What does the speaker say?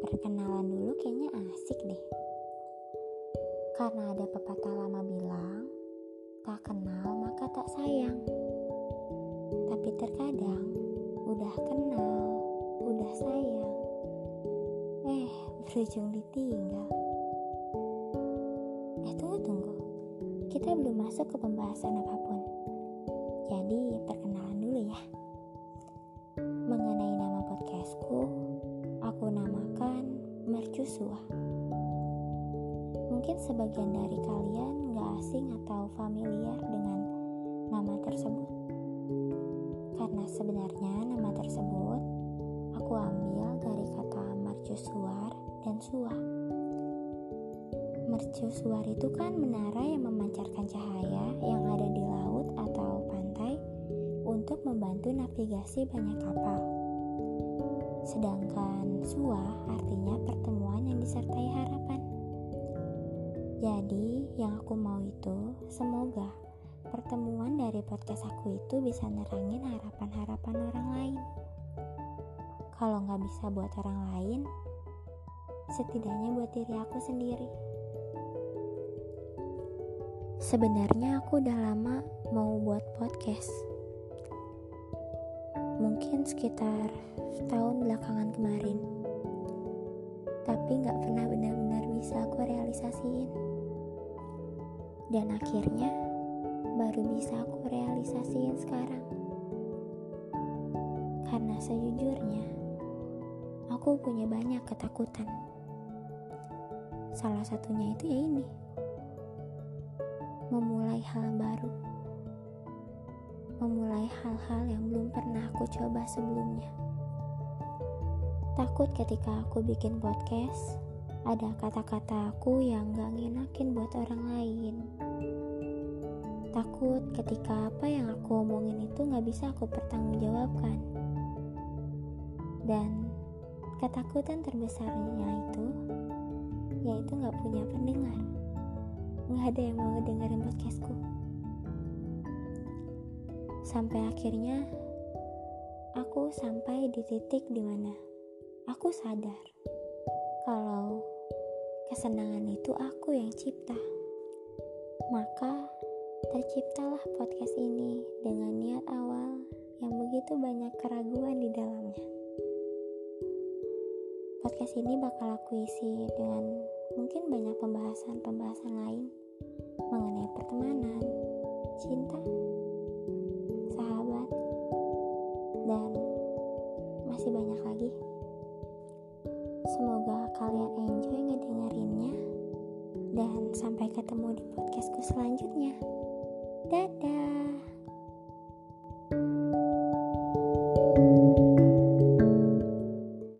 Perkenalan dulu kayaknya asik deh. Karena ada pepatah lama bilang, tak kenal maka tak sayang. Tapi terkadang udah kenal, udah sayang. Eh, berujung ditinggal. Eh, tunggu-tunggu. Kita belum masuk ke pembahasan apa pun. Jadi, per Mungkin sebagian dari kalian gak asing atau familiar dengan nama tersebut. Karena sebenarnya nama tersebut aku ambil dari kata mercusuar dan sua. Mercusuar itu kan menara yang memancarkan cahaya yang ada di laut atau pantai untuk membantu navigasi banyak kapal. Sedangkan sua artinya pertemuan yang disertai harapan. Jadi, yang aku mau itu semoga pertemuan dari podcast aku itu bisa nerangin harapan-harapan orang lain. Kalau nggak bisa buat orang lain, setidaknya buat diri aku sendiri. Sebenarnya aku udah lama mau buat podcast. Mungkin sekitar setahun belakangan kemarin. Tapi nggak pernah benar-benar bisa aku realisasiin dan akhirnya baru bisa aku realisasiin sekarang. Karena sejujurnya, aku punya banyak ketakutan. Salah satunya itu ya ini. Memulai hal baru. Memulai hal-hal yang belum pernah aku coba sebelumnya. Takut ketika aku bikin podcast, ada kata-kata aku yang gak ngenakin buat orang lain. Takut ketika apa yang aku omongin itu gak bisa aku pertanggungjawabkan. Dan ketakutan terbesarnya itu, yaitu gak punya pendengar. Gak ada yang mau ngedengerin podcastku. Sampai akhirnya, aku sampai di titik di mana aku sadar kalau kesenangan itu aku yang cipta. Maka terciptalah podcast ini dengan niat awal yang begitu banyak keraguan di dalamnya. Podcast ini bakal aku isi dengan mungkin banyak pembahasan-pembahasan lain mengenai pertemanan, cinta, dan masih banyak lagi. Semoga kalian enjoy ngedengerinnya dan sampai ketemu di podcastku selanjutnya. Dadah.